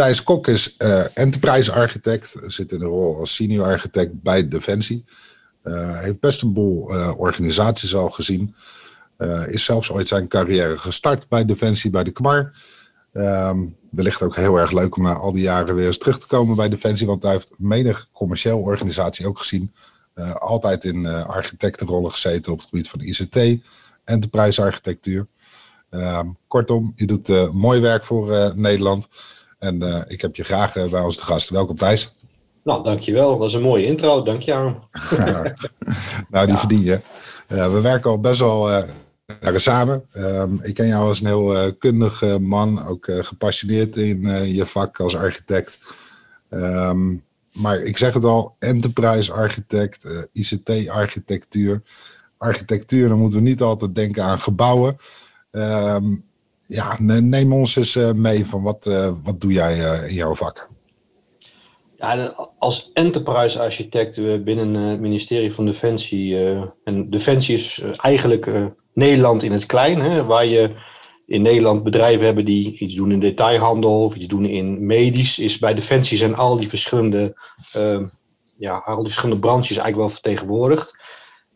Thijs Kok is uh, enterprise architect, zit in de rol als senior architect bij Defensie. Uh, heeft best een boel uh, organisaties al gezien. is zelfs ooit zijn carrière gestart bij Defensie, bij de KMAR. Um, wellicht ook heel erg leuk om na al die jaren weer eens terug te komen bij Defensie, want hij heeft menig commercieel organisatie ook gezien. altijd in architectenrollen gezeten op het gebied van ICT, enterprise architectuur. Ehm, kortom, je doet mooi werk voor Nederland. En uh, ik heb je graag uh, bij ons te gast. Welkom Thijs. Nou, dankjewel. Dat is een mooie intro. Dank je aan. nou, die ja. verdien je. Uh, we werken al best wel samen. Ehm, ik ken jou als een heel kundig man, ook gepassioneerd in je vak als architect. Um, maar ik zeg het al, enterprise architect, ICT-architectuur. Architectuur, dan moeten we niet altijd denken aan gebouwen. Um, ja, neem ons eens eh, mee van wat, uh, wat doe jij uh, in jouw vak? Ja, als enterprise architect binnen het ministerie van Defensie. en Defensie is eigenlijk Nederland in het klein, hè, waar je in Nederland bedrijven hebben die iets doen in detailhandel of iets doen in medisch. Is bij Defensie zijn al die verschillende, ja, al die verschillende branches eigenlijk wel vertegenwoordigd.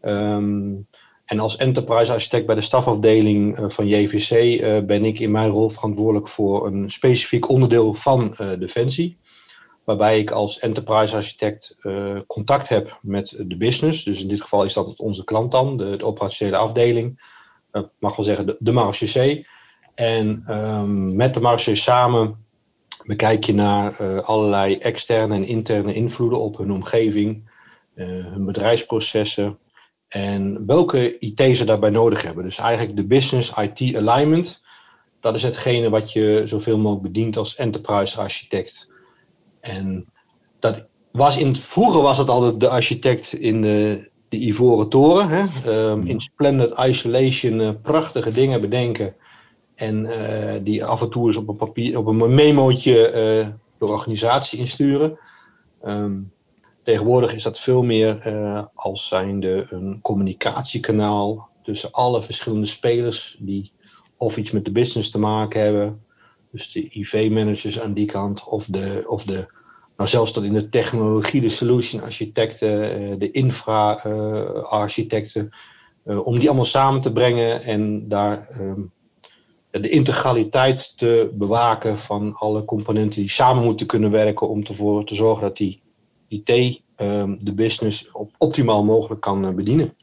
Um, en als enterprise architect bij de stafafdeling eh, van JVC eh, ben ik in mijn rol verantwoordelijk voor een specifiek onderdeel van uh, Defensie. Waarbij ik als enterprise architect contact heb met de business. Dus in dit geval is dat onze klant dan, de, operationele afdeling. Ik mag wel zeggen de, de marechaussee. En um, met de marechaussee samen bekijk je naar allerlei externe en interne invloeden op hun omgeving, hun bedrijfsprocessen, en welke IT ze daarbij nodig hebben. Dus eigenlijk de business IT alignment. Dat is hetgene wat je zoveel mogelijk bedient als enterprise architect. En dat was in het, vroeger was het altijd de architect in de, de Ivoren Toren. Hè? Um, in splendid isolation uh, prachtige dingen bedenken. En uh, die af en toe eens op een, papier, op een memootje uh, de organisatie insturen. Um, Tegenwoordig is dat veel meer uh, als zijnde een communicatiekanaal tussen alle verschillende spelers die of iets met de business te maken hebben. Dus de IV-managers aan die kant, of de, of de, nou zelfs tot in de technologie, de solution architecten, uh, de infra-architecten, uh, om die allemaal samen te brengen en daar um, de integraliteit te bewaken van alle componenten die samen moeten kunnen werken om ervoor te zorgen dat die IT um, de business op optimaal mogelijk kan uh, bedienen.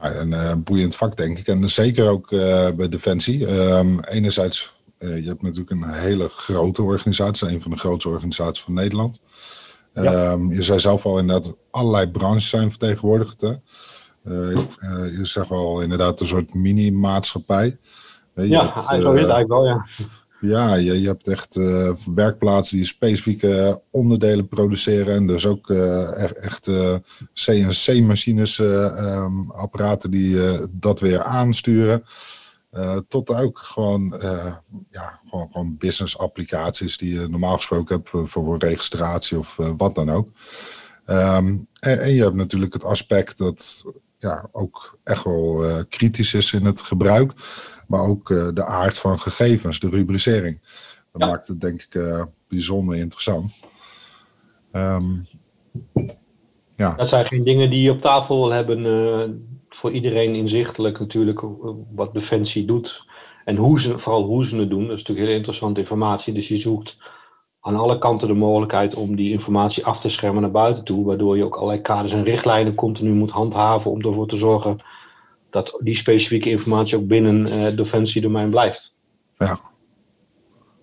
Nou, een uh, boeiend vak, denk ik. En zeker ook uh, bij Defensie. Um, enerzijds, je hebt natuurlijk een hele grote organisatie, een van de grootste organisaties van Nederland. Ja. Um, je zei zelf al inderdaad, allerlei branches zijn vertegenwoordigd. Hè? je zegt wel inderdaad een soort mini-maatschappij. Ja, hebt, eigenlijk wel, ja. Ja, je, je hebt echt uh, werkplaatsen die specifieke onderdelen produceren. En dus ook uh, echt CNC-machines, um, apparaten die dat weer aansturen. tot ook gewoon, ja, gewoon, gewoon business applicaties die je normaal gesproken hebt voor registratie of wat dan ook. Um, en, en, je hebt natuurlijk het aspect dat ja, ook echt wel kritisch is in het gebruik maar ook uh, de aard van gegevens, de rubricering. Dat ja. maakt het denk ik uh, bijzonder interessant. Um, ja. Dat zijn geen dingen die je op tafel hebben uh, voor iedereen inzichtelijk natuurlijk wat Defensie doet. En hoe ze, vooral hoe ze het doen. Dat is natuurlijk heel interessante informatie. Dus je zoekt aan alle kanten de mogelijkheid om die informatie af te schermen naar buiten toe. Waardoor je ook allerlei kaders en richtlijnen continu moet handhaven om ervoor te zorgen dat die specifieke informatie ook binnen het defensiedomein blijft. Ja.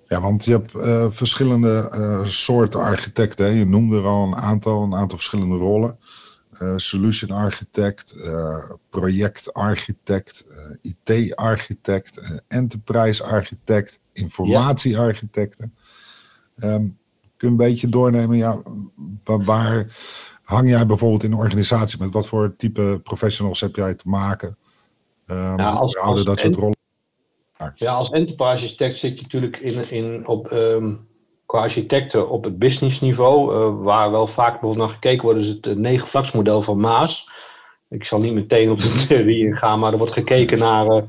Ja, want je hebt uh, verschillende uh, soorten architecten. Hè? Je noemde er al een aantal, een aantal verschillende rollen. Uh, solution architect, project architect, IT architect, enterprise architect, informatiearchitecten. Um, kun je een beetje doornemen, ja, waar, waar hang jij bijvoorbeeld in een organisatie? Met wat voor type professionals heb jij te maken? Um, ja, als, als dat soort rollen. Ja, als enterprise architect zit je natuurlijk in, in, op, um, qua architecten op het businessniveau, uh, waar wel vaak bijvoorbeeld naar gekeken wordt, is het uh, negenvlaksmodel van Maas. Ik zal niet meteen op de theorie ingaan, maar er wordt gekeken naar uh,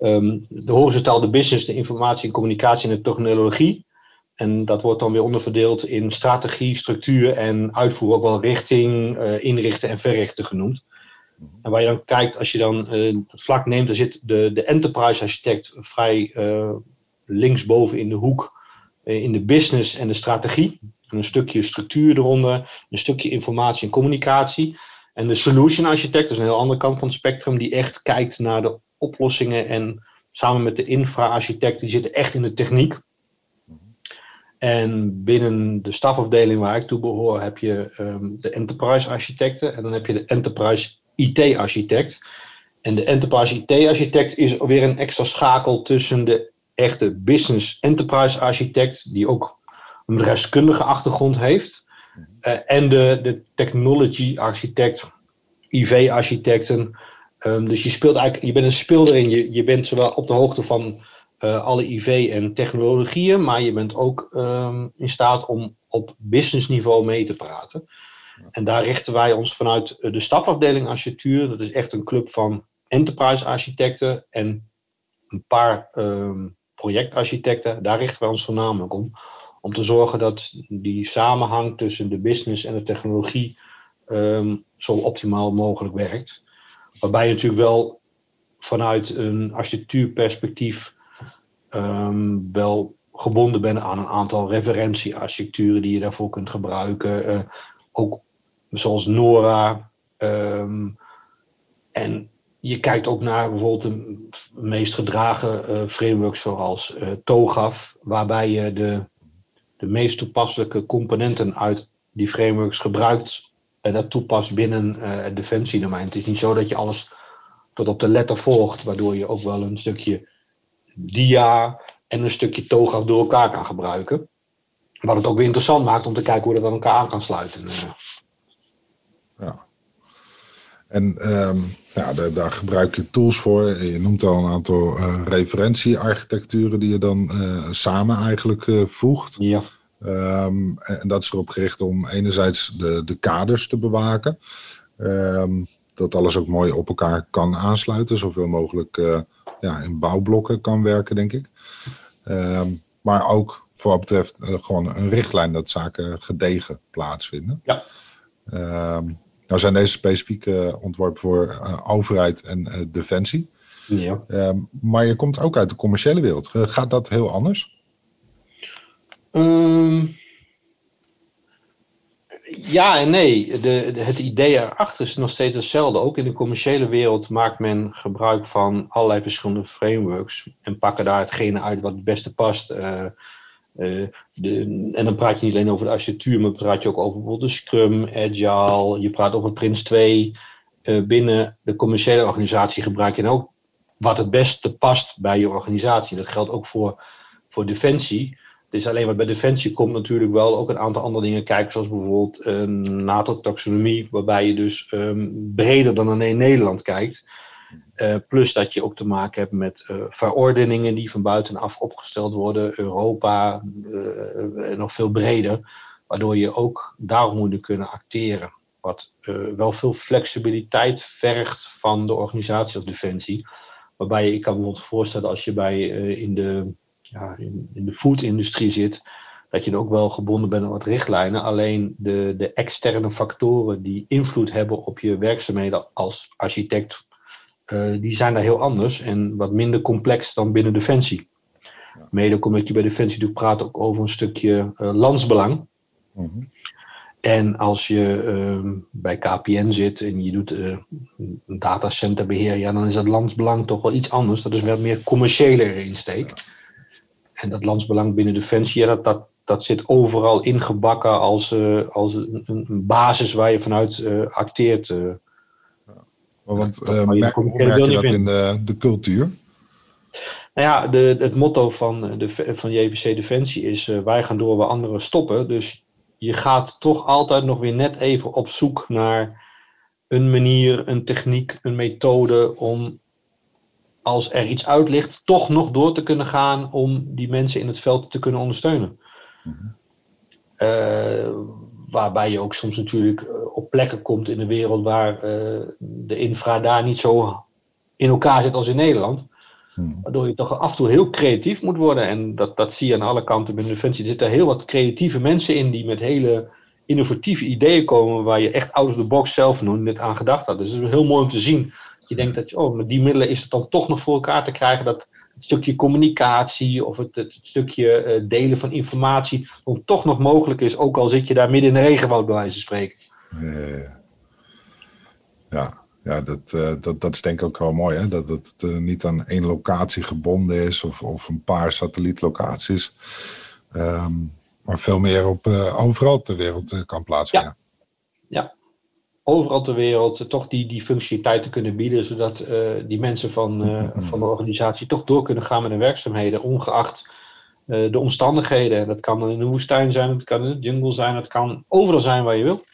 um, de horizontaal, de business, de informatie en communicatie en de technologie. En dat wordt dan weer onderverdeeld in strategie, structuur en uitvoer, ook wel richting, uh, inrichten en verrichten genoemd. En waar je dan kijkt, als je dan uh, het vlak neemt, dan zit de, de enterprise architect vrij uh, linksboven in de hoek in de business en de strategie. En een stukje structuur eronder, een stukje informatie en communicatie. En de solution architect, dat is een heel andere kant van het spectrum, die echt kijkt naar de oplossingen en samen met de infra-architect, die zitten echt in de techniek. En binnen de stafafdeling waar ik toe behoor, heb je um, de enterprise architecten en dan heb je de enterprise IT-architect. En de enterprise IT-architect is weer een extra schakel tussen de echte business enterprise architect, die ook een bedrijfskundige achtergrond heeft, uh, en de, de technology architect, IV-architecten. Um, dus je speelt eigenlijk, je bent een speelder in, je, je bent zowel op de hoogte van uh, alle IV en technologieën, maar je bent ook um, in staat om op businessniveau mee te praten. En daar richten wij ons vanuit de stafafdeling architectuur. Dat is echt een club van enterprise architecten en een paar um, projectarchitecten. Daar richten wij ons voornamelijk om. Om te zorgen dat die samenhang tussen de business en de technologie um, zo optimaal mogelijk werkt. Waarbij je natuurlijk wel vanuit een architectuurperspectief um, wel gebonden bent aan een aantal referentiearchitecturen die je daarvoor kunt gebruiken. Uh, ook zoals Nora. Um, en je kijkt ook naar bijvoorbeeld de meest gedragen uh, frameworks zoals uh, TOGAF, waarbij je de, de meest toepasselijke componenten uit die frameworks gebruikt en dat toepast binnen uh, het defensiedomein. Het is niet zo dat je alles tot op de letter volgt, waardoor je ook wel een stukje dia en een stukje TOGAF door elkaar kan gebruiken. Wat het ook weer interessant maakt om te kijken hoe dat aan elkaar aan kan sluiten. Ja. En um, ja, daar, daar, gebruik je tools voor. Je noemt al een aantal uh, referentiearchitecturen die je dan uh, samen eigenlijk uh, voegt. Ja. Um, en dat is erop gericht om enerzijds de, de kaders te bewaken. Um, dat alles ook mooi op elkaar kan aansluiten. Zoveel mogelijk ja, in bouwblokken kan werken, denk ik. maar ook voor wat betreft gewoon een richtlijn dat zaken gedegen plaatsvinden. Ja. Nou zijn deze specifiek ontworpen voor uh, overheid en uh, defensie. Ja. Uh, maar je komt ook uit de commerciële wereld. gaat dat heel anders? Um, ja en nee. De, de, het idee erachter is nog steeds hetzelfde. Ook in de commerciële wereld maakt men gebruik van allerlei verschillende frameworks. En pakken daar hetgene uit wat het beste past. Uh, de, en dan praat je niet alleen over de architectuur, maar praat je ook over bijvoorbeeld Scrum, Agile, je praat over Prince 2. Uh, binnen de commerciële organisatie gebruik je dan ook wat het beste past bij je organisatie. Dat geldt ook voor, voor Defensie. Dus alleen maar bij Defensie komt natuurlijk wel ook een aantal andere dingen kijken, zoals bijvoorbeeld een NATO-taxonomie, waarbij je dus um, breder dan alleen Nederland kijkt. Uh, plus dat je ook te maken hebt met uh, verordeningen die van buitenaf opgesteld worden, Europa uh, nog veel breder, waardoor je ook daarop moet kunnen acteren. Wat wel veel flexibiliteit vergt van de organisatie als Defensie. Waarbij je, ik kan me bijvoorbeeld voorstellen als je bij, in de, ja, in, in de food-industrie zit, dat je ook wel gebonden bent aan wat richtlijnen. Alleen de, de externe factoren die invloed hebben op je werkzaamheden als architect, uh, die zijn daar heel anders en wat minder complex dan binnen Defensie. Ja. Mede omdat je bij Defensie natuurlijk praat ook over een stukje uh, landsbelang. Mm -hmm. En als je uh, bij KPN zit en je doet uh, een datacenterbeheer, ja, dan is dat landsbelang toch wel iets anders. Dat is wel meer commerciële insteek. Ja. En dat landsbelang binnen Defensie, ja, dat, dat, dat zit overal ingebakken als, als een, een, basis waar je vanuit acteert. Want uh, merk, hoe merk je dat in de, de cultuur? Nou ja, de, het motto van, de, van JVC Defensie is: wij gaan door waar anderen stoppen. Dus je gaat toch altijd nog weer net even op zoek naar een manier, een techniek, een methode om als er iets uit ligt, toch nog door te kunnen gaan om die mensen in het veld te kunnen ondersteunen. Mm waarbij je ook soms natuurlijk eh, plekken komt in de wereld waar uh, de infra daar niet zo in elkaar zit als in Nederland. Hmm. Waardoor je toch af en toe heel creatief moet worden. En dat, dat zie je aan alle kanten binnen Defensie. Er zitten heel wat creatieve mensen in die met hele innovatieve ideeën komen. Waar je echt out of the box zelf nog niet aan gedacht had. Dus het is heel mooi om te zien. Je denkt dat je, oh, met die middelen is het dan toch nog voor elkaar te krijgen. Dat het stukje communicatie of het, het stukje eh, delen van informatie. om toch nog mogelijk is. Ook al zit je daar midden in de regenwoud bij wijze van spreken. Ja ja, dat, uh, dat, dat is denk ik ook wel mooi, hè? dat het uh, niet aan één locatie gebonden is of, of een paar satellietlocaties, um, maar veel meer op uh, overal ter wereld kan plaatsvinden. Ja. ja, overal ter wereld toch die, die functionaliteit te kunnen bieden, zodat die mensen van, van de organisatie toch door kunnen gaan met hun werkzaamheden, ongeacht de omstandigheden. Dat kan in de woestijn zijn, het kan in de jungle zijn, het kan overal zijn waar je wil.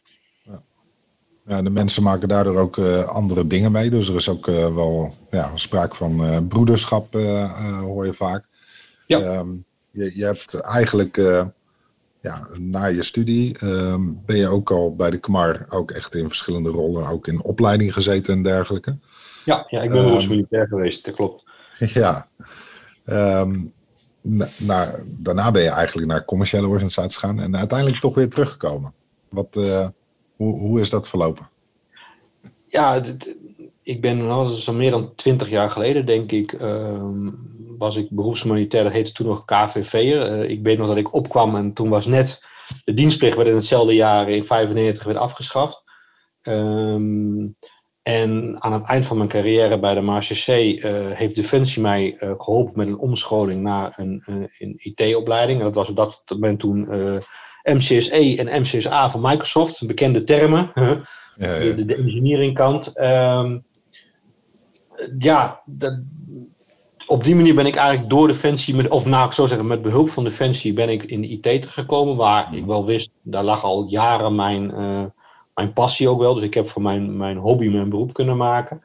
Ja, de mensen maken daardoor ook uh, andere dingen mee. Dus er is ook uh, wel ja, sprake van uh, broederschap, hoor je vaak. Ja. Um, je, je, hebt eigenlijk ja, na je studie um, ben je ook al bij de KMAR ook echt in verschillende rollen, ook in opleiding gezeten en dergelijke. Ja, ja ik ben um, militair geweest, dat klopt. Ja. nou, daarna ben je eigenlijk naar commerciële organisaties gegaan en uiteindelijk toch weer teruggekomen. Wat, hoe, hoe is dat verlopen? Ja, ik ben, nou, is al meer dan twintig jaar geleden, denk ik, uh, was ik beroepsmilitair, dat heette toen nog KVV'er. Uh, ik weet nog dat ik opkwam en toen was net de dienstplicht werd in hetzelfde jaar in 95 werd afgeschaft. Um, en aan het eind van mijn carrière bij de MACC uh, heeft Defensie mij uh, geholpen met een omscholing naar een, een IT-opleiding. Dat was op dat moment toen MCSE en MCSA van Microsoft, bekende termen. ja, ja. De, de engineeringkant. Um, ja, dat, op die manier ben ik eigenlijk door Defensie, met, of nou ik zo zeggen, met behulp van Defensie ben ik in de IT gekomen, waar ik wel wist, daar lag al jaren mijn, uh, mijn passie ook wel. Dus ik heb van mijn, mijn hobby mijn beroep kunnen maken.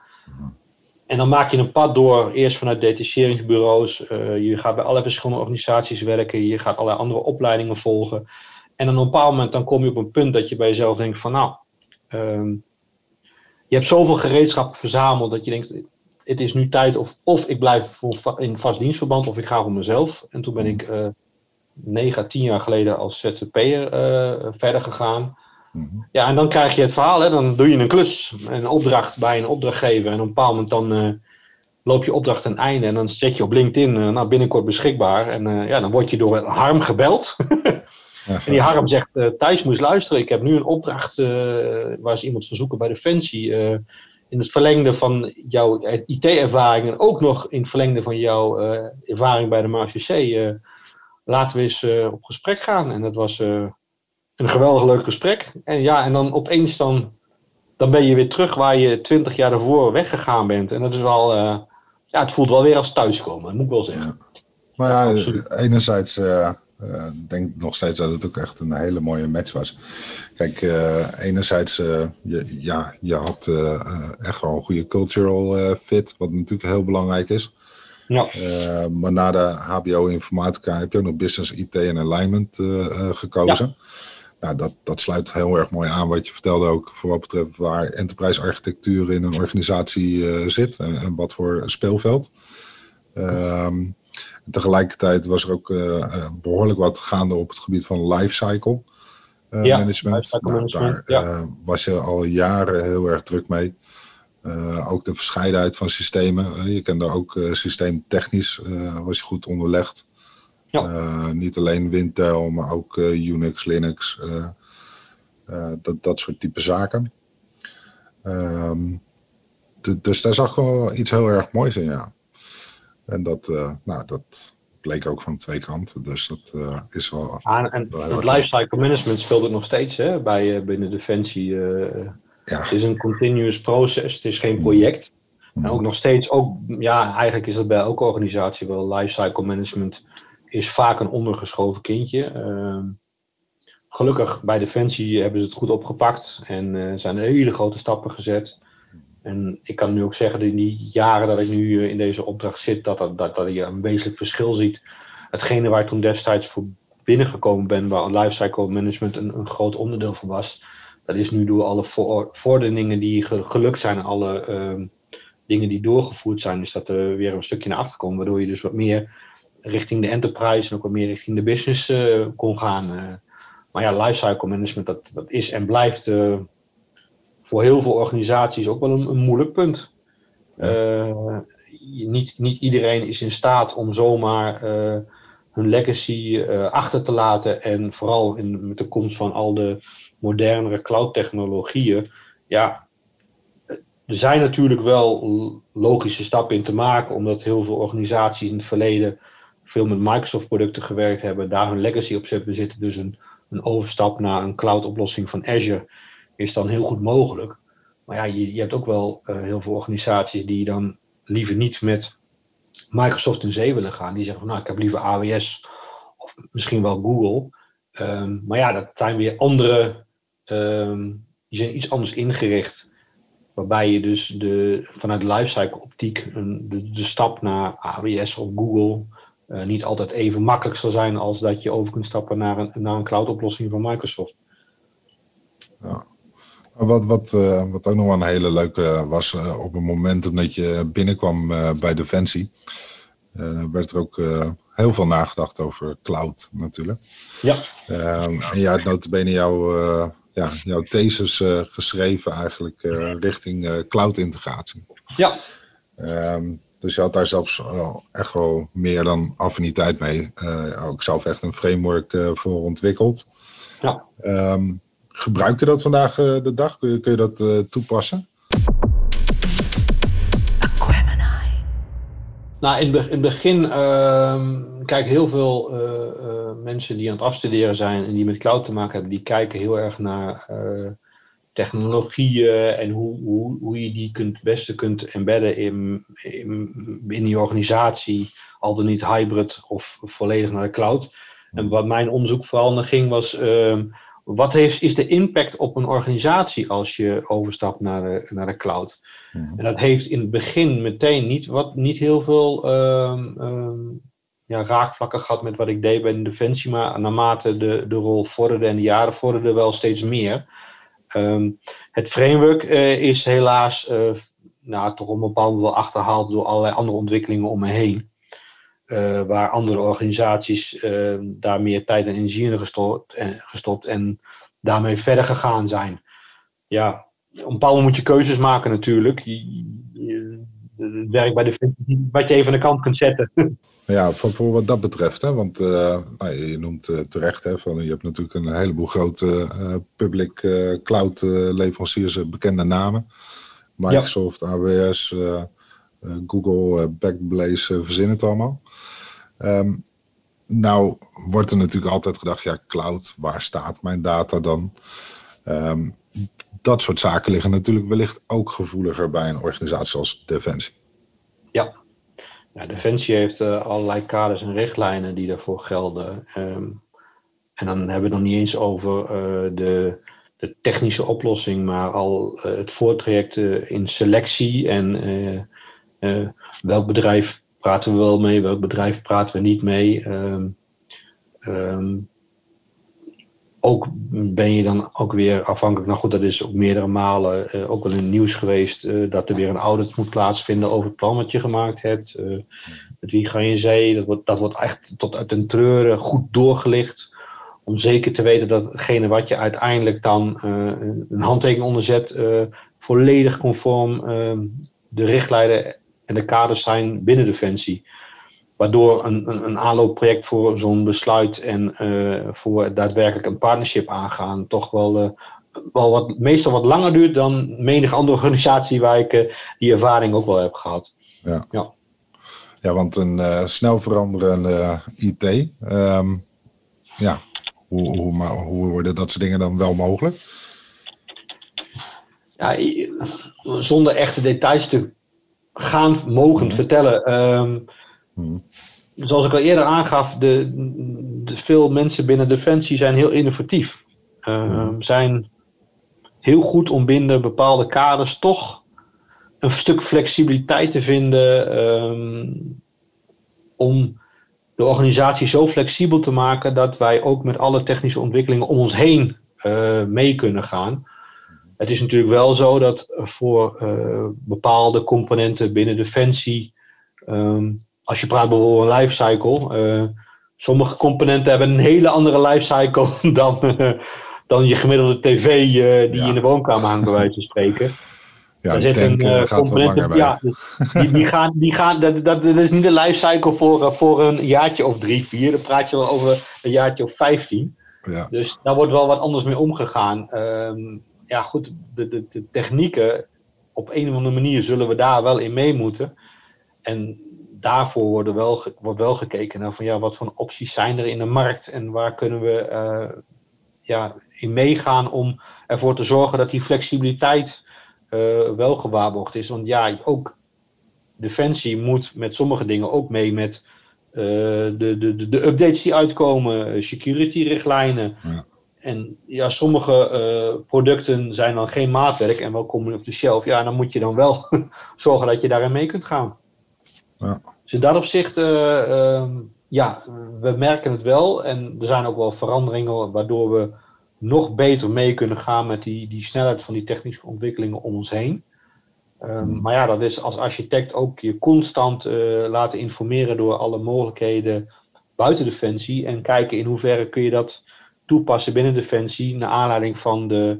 En dan maak je een pad door, eerst vanuit detacheringsbureaus. Uh, je gaat bij allerlei verschillende organisaties werken. Je gaat allerlei andere opleidingen volgen. En dan op een bepaald moment dan kom je op een punt dat je bij jezelf denkt van nou, um, je hebt zoveel gereedschap verzameld dat je denkt, het is nu tijd of, of ik blijf voor, in vast dienstverband of ik ga voor mezelf. En toen ben ik uh, 9 à 10 jaar geleden als ZZP'er uh, verder gegaan. Mm-hmm. Ja, en dan krijg je het verhaal, hè, dan doe je een klus, een opdracht bij een opdrachtgever. En op een bepaald moment dan uh, loop je opdracht ten einde en dan zet je op LinkedIn, uh, nou binnenkort beschikbaar. En ja, dan word je door Harm gebeld. En die Harm zegt, uh, Thijs moest luisteren, ik heb nu een opdracht uh, waar ze iemand verzoeken bij Defensie. Uh, in het verlengde van jouw IT-ervaring en ook nog in het verlengde van jouw ervaring bij de MACC, laten we eens op gesprek gaan. En dat was een geweldig leuk gesprek. En ja, en dan opeens dan, dan ben je weer terug waar je twintig jaar daarvoor weggegaan bent. En dat is wel, ja, het voelt wel weer als thuiskomen, moet ik wel zeggen. Maar ja, enerzijds uh, ik denk nog steeds dat het ook echt een hele mooie match was. Kijk, uh, enerzijds, uh, je, ja, je had echt wel een goede cultural fit, wat natuurlijk heel belangrijk is. Ja. maar na de HBO informatica heb je ook nog business, IT en alignment gekozen. Ja. Nou, dat, dat sluit heel erg mooi aan wat je vertelde ook voor wat betreft waar enterprise architectuur in een organisatie zit en, en, wat voor speelveld. Ehm, tegelijkertijd was er ook eh, eh, behoorlijk wat gaande op het gebied van lifecycle uh, ja, management. Nou, daar was je al jaren heel erg druk mee. ook de verscheidenheid van systemen. je kende ook systeemtechnisch, was je goed onderlegd. Ja. niet alleen Wintel, maar ook Unix, Linux, dat, dat soort type zaken. Um, dus daar zag ik wel iets heel erg moois in, ja. En dat, uh, nou, dat bleek ook van twee kanten. Dus dat uh, is wel. Ah, en het lifecycle management speelt het nog steeds hè, bij, uh, binnen Defensie. ja. Het is een continuous proces, het is geen project. En ook nog steeds, ook, ja, eigenlijk is dat bij elke organisatie wel. Lifecycle management is vaak een ondergeschoven kindje. Ehm, gelukkig bij Defensie hebben ze het goed opgepakt en uh, zijn hele grote stappen gezet. En ik kan nu ook zeggen dat in die jaren dat ik nu in deze opdracht zit, dat, dat, dat, je een wezenlijk verschil ziet. Hetgene waar ik toen destijds voor binnengekomen ben, waar lifecycle management een, groot onderdeel van was, dat is nu door alle vorderingen die gelukt zijn, alle ehm, dingen die doorgevoerd zijn, is dat er weer een stukje naar achter gekomen, waardoor je dus wat meer richting de enterprise en ook wat meer richting de business uh, kon gaan. Uh. Maar ja, lifecycle management, dat, dat is en blijft voor heel veel organisaties ook wel een, een moeilijk punt. niet, niet iedereen is in staat om zomaar hun legacy achter te laten en vooral in, met de komst van al de modernere cloud technologieën, ja, er zijn natuurlijk wel logische stappen in te maken, omdat heel veel organisaties in het verleden veel met Microsoft producten gewerkt hebben, daar hun legacy op zetten. zitten. Dus een, een overstap naar een cloud oplossing van Azure is dan heel goed mogelijk. Maar ja, je, je hebt ook wel uh, heel veel organisaties die dan liever niet met Microsoft in zee willen gaan. Die zeggen van nou, ik heb liever AWS of misschien wel Google. Um, maar ja, dat zijn weer andere, um, die zijn iets anders ingericht. Waarbij je dus de, vanuit de lifecycle optiek de, de stap naar AWS of Google uh, niet altijd even makkelijk zal zijn als dat je over kunt stappen naar een, naar een cloud oplossing van Microsoft. Ja. Wat, wat, uh, wat ook nog wel een hele leuke was, uh, op het moment dat je binnenkwam bij Defensie, werd er ook heel veel nagedacht over cloud natuurlijk. Ja. Ehm, en jij had notabene jouw, ja, jouw thesis geschreven eigenlijk richting cloud integratie. Ja. Um, dus je had daar zelfs echt wel meer dan affiniteit mee. Ook zelf echt een framework voor ontwikkeld. Ja. Um, gebruik je dat vandaag uh, de dag? Kun je, kun je dat toepassen? Nou, in, in het begin, uh, kijk, heel veel mensen die aan het afstuderen zijn en die met cloud te maken hebben, die kijken heel erg naar technologieën en hoe, hoe, hoe je die kunt, het beste kunt embedden in, in, in die organisatie, al dan niet hybrid of volledig naar de cloud. En wat mijn onderzoek vooral naar ging was, uh, wat heeft, is de impact op een organisatie als je overstapt naar de, naar de cloud? Mm. En dat heeft in het begin meteen niet, wat, niet heel veel um, um, ja, raakvlakken gehad met wat ik deed bij de Defensie, maar naarmate de, de rol vorderde en de jaren vorderden wel steeds meer. Um, het framework uh, is helaas uh, nou, toch op een bepaald wel achterhaald door allerlei andere ontwikkelingen om me heen. Uh, waar andere organisaties ehm, daar meer tijd en energie in gestopt en, gestopt en daarmee verder gegaan zijn. Ja, op een bepaald moment moet je keuzes maken natuurlijk. Je, je, het werk bij de wat je even aan de kant kunt zetten. Ja, voor, voor wat dat betreft. Hè, want uh, nou, je noemt terecht, hè, van, je hebt natuurlijk een heleboel grote public cloud leveranciers, bekende namen. Microsoft, ja. AWS, Google, Backblaze, verzin het allemaal. Um, nou wordt er natuurlijk altijd gedacht, ja, cloud, waar staat mijn data dan? Um, dat soort zaken liggen natuurlijk wellicht ook gevoeliger bij een organisatie als Defensie. Ja, Defensie heeft uh, allerlei kaders en richtlijnen die daarvoor gelden. Um, en dan hebben we het nog niet eens over uh, de, de, technische oplossing, maar al uh, het voortraject in selectie en welk bedrijf praten we wel mee, welk bedrijf praten we niet mee. Um, um, ook ben je dan ook weer afhankelijk, nou goed, dat is ook meerdere malen uh, ook wel in het nieuws geweest, uh, dat er weer een audit moet plaatsvinden over het plan wat je gemaakt hebt. Uh, met wie ga je in zee? Dat wordt, dat wordt echt tot uit een treuren goed doorgelicht. Om zeker te weten dat hetgene wat je uiteindelijk dan een handtekening onderzet, volledig conform de richtlijnen en de kaders zijn binnen Defensie. Waardoor een, een, een aanloopproject voor zo'n besluit en uh, voor daadwerkelijk een partnership aangaan toch wel, uh, wel wat, meestal wat langer duurt dan menig andere organisatie waar ik uh, die ervaring ook wel heb gehad. Ja, ja. ja want een snel veranderende IT, um, ehm, ja, hoe, hoe, hoe worden dat soort dingen dan wel mogelijk? Ja, zonder echte details te gaan mogen Mhm. vertellen. Ehm, Mhm. zoals ik al eerder aangaf, de, de, veel mensen binnen Defensie zijn heel innovatief. Ehm, zijn heel goed om binnen bepaalde kaders toch een stuk flexibiliteit te vinden. ehm, om de organisatie zo flexibel te maken dat wij ook met alle technische ontwikkelingen om ons heen eh, mee kunnen gaan. Het is natuurlijk wel zo dat voor eh, bepaalde componenten binnen Defensie, ehm, als je praat bijvoorbeeld over een lifecycle, eh, sommige componenten hebben een hele andere lifecycle dan, eh, dan je gemiddelde tv die Ja. in de woonkamer hangt, bij wijze van spreken. Ja, zit een component ja, die, die gaan, die gaan, dat, dat, dat is niet een lifecycle voor, voor een jaartje of drie, vier. Dan praat je wel over een jaartje of vijftien. Ja. Dus daar wordt wel wat anders mee omgegaan. Ehm, ja, goed, de, de, technieken, op een of andere manier zullen we daar wel in mee moeten. En daarvoor worden wel, wordt wel gekeken naar van ja, wat voor opties zijn er in de markt en waar kunnen we eh, ja, in meegaan om ervoor te zorgen dat die flexibiliteit eh, wel gewaarborgd is. Want ja, ook Defensie moet met sommige dingen ook mee met eh, de, de, de, updates die uitkomen, security-richtlijnen. Ja. En ja, sommige eh, producten zijn dan geen maatwerk en wel komen op de shelf. Ja, dan moet je dan wel zorgen dat je daarin mee kunt gaan. Ja. Dus in dat opzicht, eh, ehm, ja, we merken het wel. En er zijn ook wel veranderingen waardoor we nog beter mee kunnen gaan met die, die snelheid van die technische ontwikkelingen om ons heen. Ehm, maar ja, dat is als architect ook je constant eh, laten informeren door alle mogelijkheden buiten Defensie. En kijken in hoeverre kun je dat toepassen binnen Defensie. Naar aanleiding van de,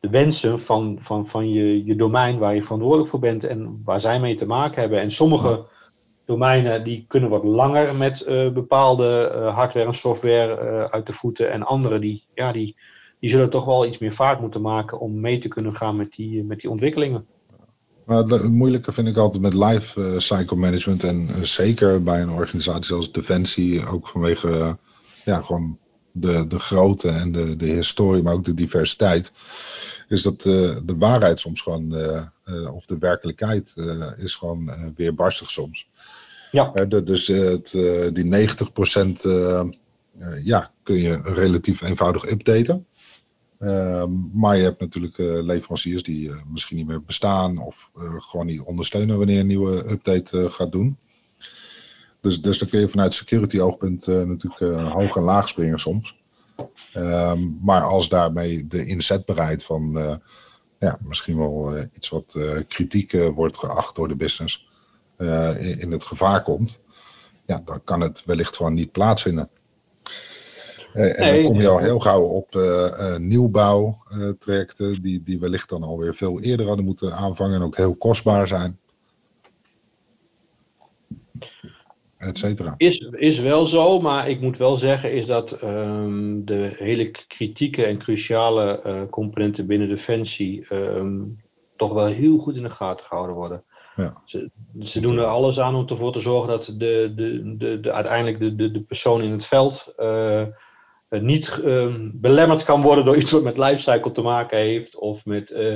de wensen van, van, van je, je domein waar je verantwoordelijk voor bent. En waar zij mee te maken hebben. En sommige domeinen die kunnen wat langer met eh, bepaalde eh, hardware en software eh, uit de voeten. En andere die, ja, die, die zullen toch wel iets meer vaart moeten maken om mee te kunnen gaan met die, met die ontwikkelingen. Maar het moeilijke vind ik altijd met life cycle management. En zeker bij een organisatie zoals Defensie, ook vanwege ja, gewoon de, de grootte en de, de historie, maar ook de diversiteit. Is dat eh, de waarheid soms gewoon, eh, eh, of de werkelijkheid, is gewoon weerbarstig soms. Ja. Dus het, die 90% eh, eh, ja, kun je relatief eenvoudig updaten. Ehm, maar je hebt natuurlijk leveranciers die misschien niet meer bestaan of gewoon niet ondersteunen wanneer je een nieuwe update gaat doen. Dus, dus dan kun je vanuit security oogpunt eh, natuurlijk eh, hoog en laag springen soms. Ehm, maar als daarmee de inzetbaarheid van eh, ja, misschien wel iets wat kritiek wordt geacht door de business in, in het gevaar komt, ja, dan kan het wellicht gewoon niet plaatsvinden. En dan kom je al heel gauw op eh eh, nieuwbouwtrajecten, die, die wellicht dan alweer veel eerder hadden moeten aanvangen en ook heel kostbaar zijn. Et cetera. Is, is wel zo, maar ik moet wel zeggen is dat ehm, de hele kritieke en cruciale eh, componenten binnen Defensie ehm, toch wel heel goed in de gaten gehouden worden. Ja. Ze, ze doen er alles aan om ervoor te zorgen dat de, de, de, de, uiteindelijk de, de, de persoon in het veld eh, niet ehm, belemmerd kan worden door iets wat met lifecycle te maken heeft of met, eh,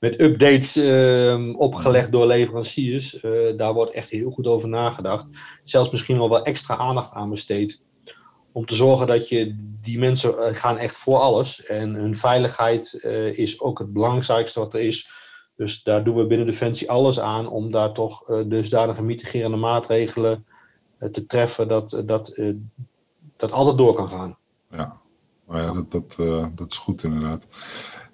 met updates ehm, opgelegd door leveranciers. Eh, daar wordt echt heel goed over nagedacht. Zelfs misschien wel wel extra aandacht aan besteed. Om te zorgen dat je die mensen eh, gaan echt voor alles. En hun veiligheid eh, is ook het belangrijkste wat er is. Dus daar doen we binnen Defensie alles aan om daar toch dusdanige mitigerende maatregelen te treffen dat dat, dat altijd door kan gaan. Ja, ja, dat, dat, dat is goed inderdaad.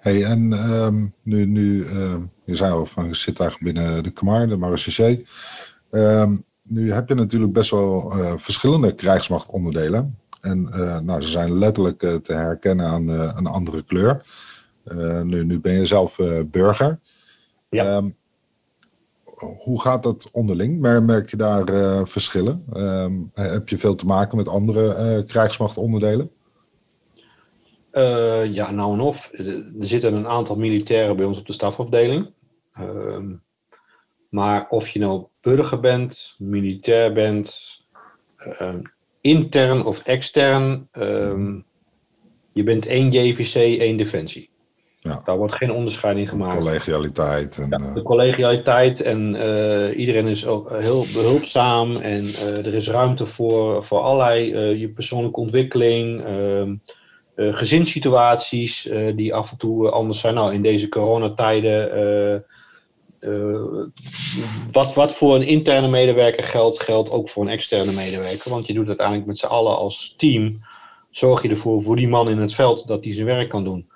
Hey, en ehm, nu, nu ehm, je zei al van je zit eigenlijk binnen de Kamar, de Marechaussee. Ehm nu heb je natuurlijk best wel eh, verschillende krijgsmachtonderdelen. En eh, nou, ze zijn letterlijk eh, te herkennen aan een andere kleur. Nu, nu ben je zelf burger. Ja. Hoe gaat dat onderling? Mer- Merk je daar verschillen? Heb je veel te maken met andere krijgsmachtonderdelen? Eh, ja, nou en of. Er er zitten een aantal militairen bij ons op de stafafdeling. Ehm, maar of je nou burger bent, militair bent, ehm, intern of extern, ehm, je bent één JVC, één defensie. Ja. Daar wordt geen onderscheiding gemaakt. Collegialiteit. En, ja, de collegialiteit en iedereen is ook heel behulpzaam en er is ruimte voor, voor allerlei je persoonlijke ontwikkeling. Uh, gezinssituaties uh, die af en toe anders zijn. Nou, in deze coronatijden, uh, wat, wat voor een interne medewerker geldt, geldt ook voor een externe medewerker. Want je doet uiteindelijk met z'n allen als team, zorg je ervoor voor die man in het veld dat hij zijn werk kan doen.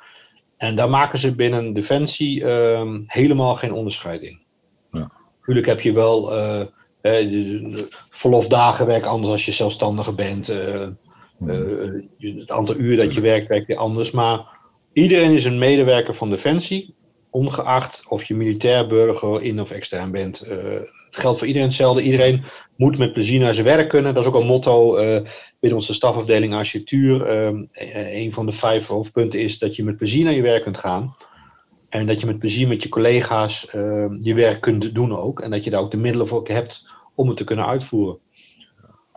En daar maken ze binnen Defensie ehm, helemaal geen onderscheid in. Ja. Natuurlijk heb je wel verlofdagen werk anders als je zelfstandige bent. Uh, het aantal uur dat je werkt, werkt weer anders. Maar iedereen is een medewerker van Defensie, ongeacht of je militair, burger, in of extern bent. Uh, het geldt voor iedereen hetzelfde. Iedereen moet met plezier naar zijn werk kunnen. Dat is ook een motto uh, binnen onze stafafdeling architectuur. Ehm, een van de vijf hoofdpunten is dat je met plezier naar je werk kunt gaan. En dat je met plezier met je collega's ehm, je werk kunt doen ook. En dat je daar ook de middelen voor hebt om het te kunnen uitvoeren.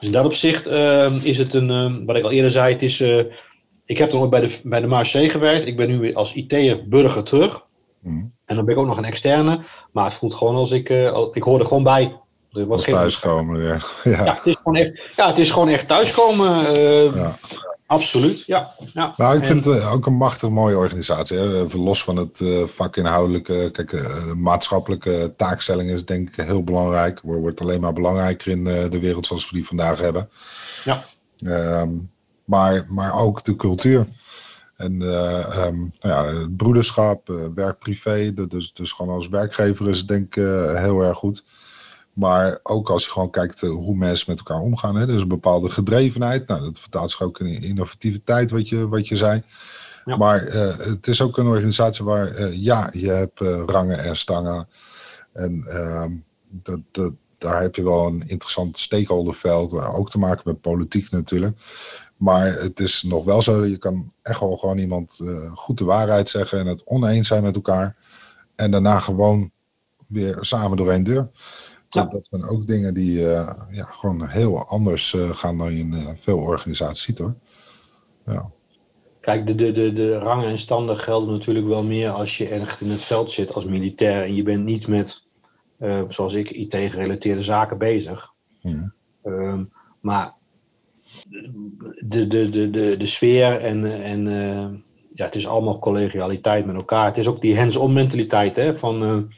Dus in dat opzicht uh, is het een, uh, wat ik al eerder zei, het is, uh, ik heb dan ook bij de, bij de MARC gewerkt. Ik ben nu weer als IT'er burger terug. Mm. En dan ben ik ook nog een externe. Maar het voelt gewoon als ik, uh, ik hoor er gewoon bij. Thuiskomen, ja. ja. Ja. het is gewoon echt, ja, het is gewoon echt thuiskomen. Ja. Absoluut, ja. ja. Nou, ik vind het eh, ook een machtig mooie organisatie. Hè? Even los van het uh, vakinhoudelijke. Kijk, uh, maatschappelijke taakstelling is denk ik heel belangrijk. Wordt alleen maar belangrijker in de wereld zoals we die vandaag hebben. Ja. Um, maar, maar ook de cultuur. En um, nou ja, broederschap, werk privé. Dus, dus gewoon als werkgever is het denk ik heel erg goed. Maar ook als je gewoon kijkt eh, hoe mensen met elkaar omgaan. Hè? Dus een bepaalde gedrevenheid. Nou, dat vertaalt zich ook in innovativiteit, wat je, wat je zei. Ja. Maar uh, het is ook een organisatie waar, uh, ja, je hebt uh, rangen en stangen. En ehm, dat, dat, daar heb je wel een interessant stakeholderveld. Ook te maken met politiek natuurlijk. Maar het is nog wel zo, je kan echt wel gewoon iemand goed de waarheid zeggen en het oneens zijn met elkaar. En daarna gewoon weer samen door één deur. Ja. Dat zijn ook dingen die uh, ja, gewoon heel anders uh, gaan dan je in uh, veel organisaties ziet hoor. Ja. Kijk, de, de, de, de rangen en standen gelden natuurlijk wel meer als je echt in het veld zit als militair en je bent niet met, zoals ik, IT-gerelateerde zaken bezig. Ja. Um, maar de, de, de, de, de sfeer en, en ja, het is allemaal collegialiteit met elkaar. Het is ook die hands-on mentaliteit hè, van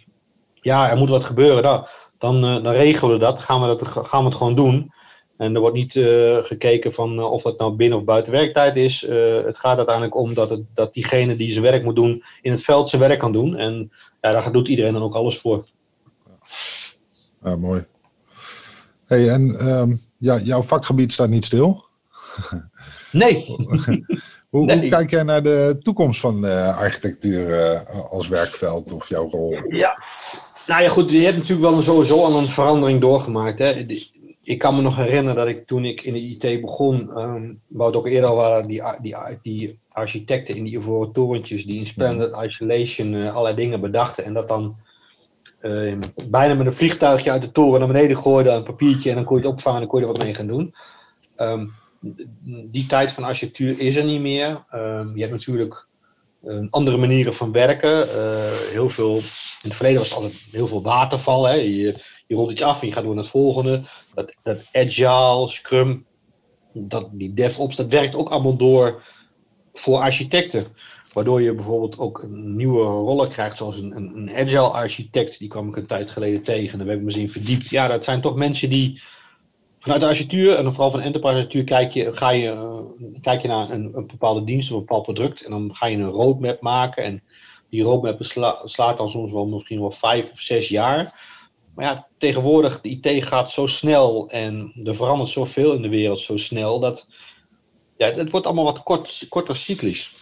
ja, er moet wat gebeuren. daar dan, uh, dan regelen we dat gaan, we dat. gaan we het gewoon doen. En er wordt niet uh, gekeken van uh, of dat nou binnen of buiten werktijd is. het gaat uiteindelijk om dat, het, dat diegene die zijn werk moet doen in het veld zijn werk kan doen. En ja, daar doet iedereen dan ook alles voor. Ja, mooi. Hey, en um, ja, jouw vakgebied staat niet stil. Nee. hoe, nee. hoe, kijk jij naar de toekomst van de architectuur als werkveld of jouw rol? Ja, nou ja, goed, je hebt natuurlijk wel een, sowieso al een verandering doorgemaakt. Hè. Ik kan me nog herinneren dat ik toen ik in de IT begon, um, wat ook eerder al waren, die, die, die architecten in die ivoren torentjes die in splendid isolation uh, allerlei dingen bedachten en dat dan uh, bijna met een vliegtuigje uit de toren naar beneden gooiden, een papiertje en dan kon je het opvangen en dan kon je er wat mee gaan doen. Um, die tijd van architectuur is er niet meer. Um, je hebt natuurlijk andere manieren van werken. Uh, heel veel, in het verleden was het altijd heel veel waterval. Hè. Je, je rolt iets af en je gaat door naar het volgende. Dat, dat agile, scrum, dat, die DevOps, dat werkt ook allemaal door voor architecten. Waardoor je bijvoorbeeld ook een nieuwe rollen krijgt, zoals een, een, agile architect. Die kwam ik een tijd geleden tegen. Daar heb ik me eens verdiept. Ja, dat zijn toch mensen die Vanuit de architectuur en vooral van enterprise architectuur kijk je, ga je, kijk je naar een, een, bepaalde dienst of een bepaald product en dan ga je een roadmap maken. En die roadmap sla, slaat dan soms wel misschien wel vijf of zes jaar. Maar ja, tegenwoordig, de IT gaat zo snel en er verandert zoveel in de wereld zo snel dat ja, het wordt allemaal wat kort, korter cyclisch.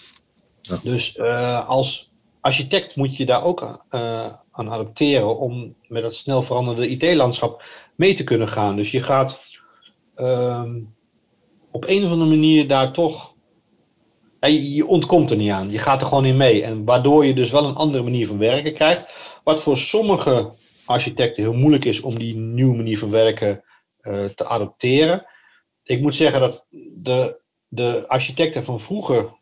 Ja. Dus uh, als architect moet je daar ook uh, aan adapteren om met dat snel veranderende IT-landschap mee te kunnen gaan. Dus je gaat um, op een of andere manier daar toch. Ja, je, ontkomt er niet aan. Je gaat er gewoon in mee. En waardoor je dus wel een andere manier van werken krijgt. Wat voor sommige architecten heel moeilijk is om die nieuwe manier van werken uh, te adopteren. Ik moet zeggen dat de, de architecten van vroeger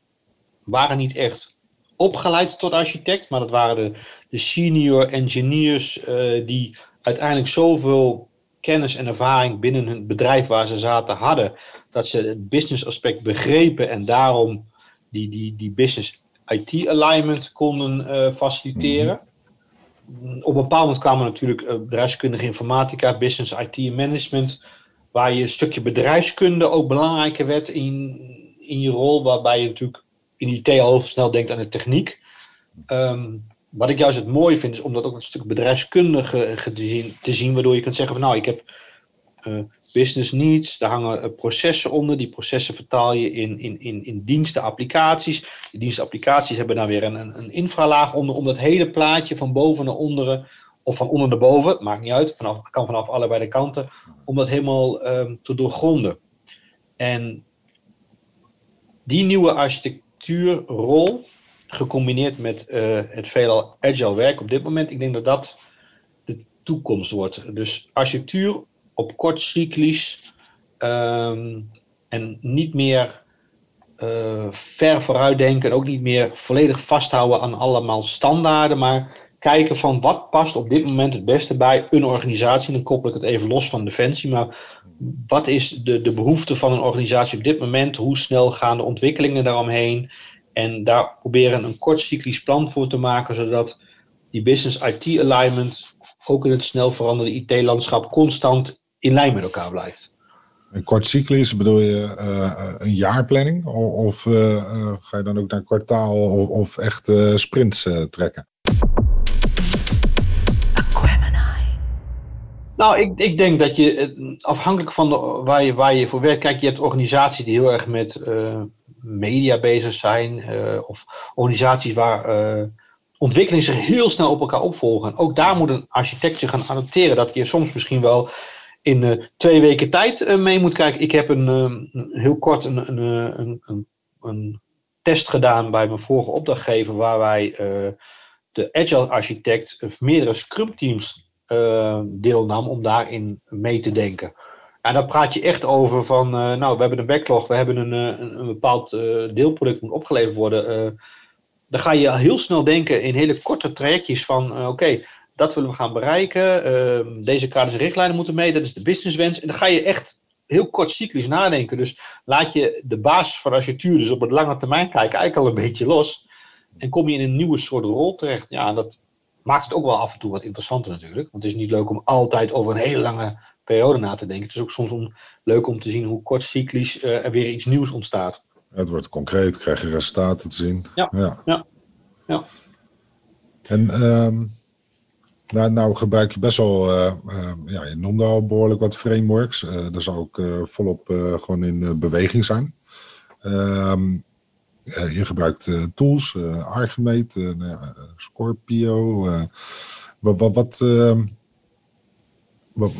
waren niet echt opgeleid tot architect, maar dat waren de, de senior engineers die uiteindelijk zoveel kennis en ervaring binnen het bedrijf waar ze zaten hadden, dat ze het business aspect begrepen en daarom die, die, die business IT alignment konden uh, faciliteren. Mhm. Op een bepaald moment kwamen natuurlijk uh, bedrijfskundige informatica, business IT management, waar je een stukje bedrijfskunde ook belangrijker werd in, in je rol, waarbij je natuurlijk in IT al snel denkt aan de techniek. Um, wat ik juist het mooie vind, is om dat ook een stuk bedrijfskundige te zien, waardoor je kunt zeggen van nou, ik heb uh, business needs, daar hangen uh, processen onder, die processen vertaal je in, in, in, in diensten, applicaties. Die dienstenapplicaties hebben dan weer een, een, infralaag onder, om dat hele plaatje van boven naar onderen, of van onder naar boven, maakt niet uit, vanaf, kan vanaf allebei de kanten, om dat helemaal um, te doorgronden. En die nieuwe architectuurrol, gecombineerd met uh, het veelal agile werk op dit moment, ik denk dat dat de toekomst wordt. Dus architectuur op kort cyclisch um, en niet meer uh, ver vooruit denken en ook niet meer volledig vasthouden aan allemaal standaarden, maar kijken van wat past op dit moment het beste bij een organisatie. Dan koppel ik het even los van defensie, maar wat is de, de behoefte van een organisatie op dit moment? Hoe snel gaan de ontwikkelingen daaromheen? En daar proberen een kort cyclisch plan voor te maken, zodat die business IT alignment ook in het snel veranderende IT-landschap constant in lijn met elkaar blijft. Een kort cyclisch bedoel je uh, een jaarplanning? Of uh, ga je dan ook naar kwartaal of, of echt sprints trekken? Nou, ik, ik denk dat je afhankelijk van de, waar, je, waar je voor werkt, kijk, je hebt organisaties die heel erg met media bezig zijn, uh, of organisaties waar uh, ontwikkelingen zich heel snel op elkaar opvolgen. Ook daar moet een architect zich gaan adapteren. Dat je soms misschien wel in uh, twee weken tijd mee moet kijken. Ik heb een, een heel kort een, een, een, een, test gedaan bij mijn vorige opdrachtgever, waar wij de Agile architect meerdere Scrum teams deelnam om daarin mee te denken. En dan praat je echt over van, uh, nou, we hebben een backlog, we hebben een, eh, een, bepaald uh, deelproduct moet opgeleverd worden. dan ga je heel snel denken in hele korte trajectjes van, oké, dat willen we gaan bereiken. Ehm, deze kaders en richtlijnen moeten mee, dat is de businesswens. En dan ga je echt heel kort cyclisch nadenken. Dus laat je de basis van architectuur dus op het lange termijn kijken eigenlijk al een beetje los. En kom je in een nieuwe soort rol terecht. Ja, dat maakt het ook wel af en toe wat interessanter natuurlijk. Want het is niet leuk om altijd over een hele lange periode na te denken. Het is ook soms om, leuk om te zien hoe kort cyclisch uh, er weer iets nieuws ontstaat. Het wordt concreet, krijg je resultaten te zien. Ja, ja. ja. ja. En um, nou, nou, gebruik je best wel, uh, uh, ja, je noemde al behoorlijk wat frameworks. Uh, daar zal ook volop gewoon in beweging zijn. Um, je gebruikt tools, Archimate, Scorpio. wat, wat, wat ehm,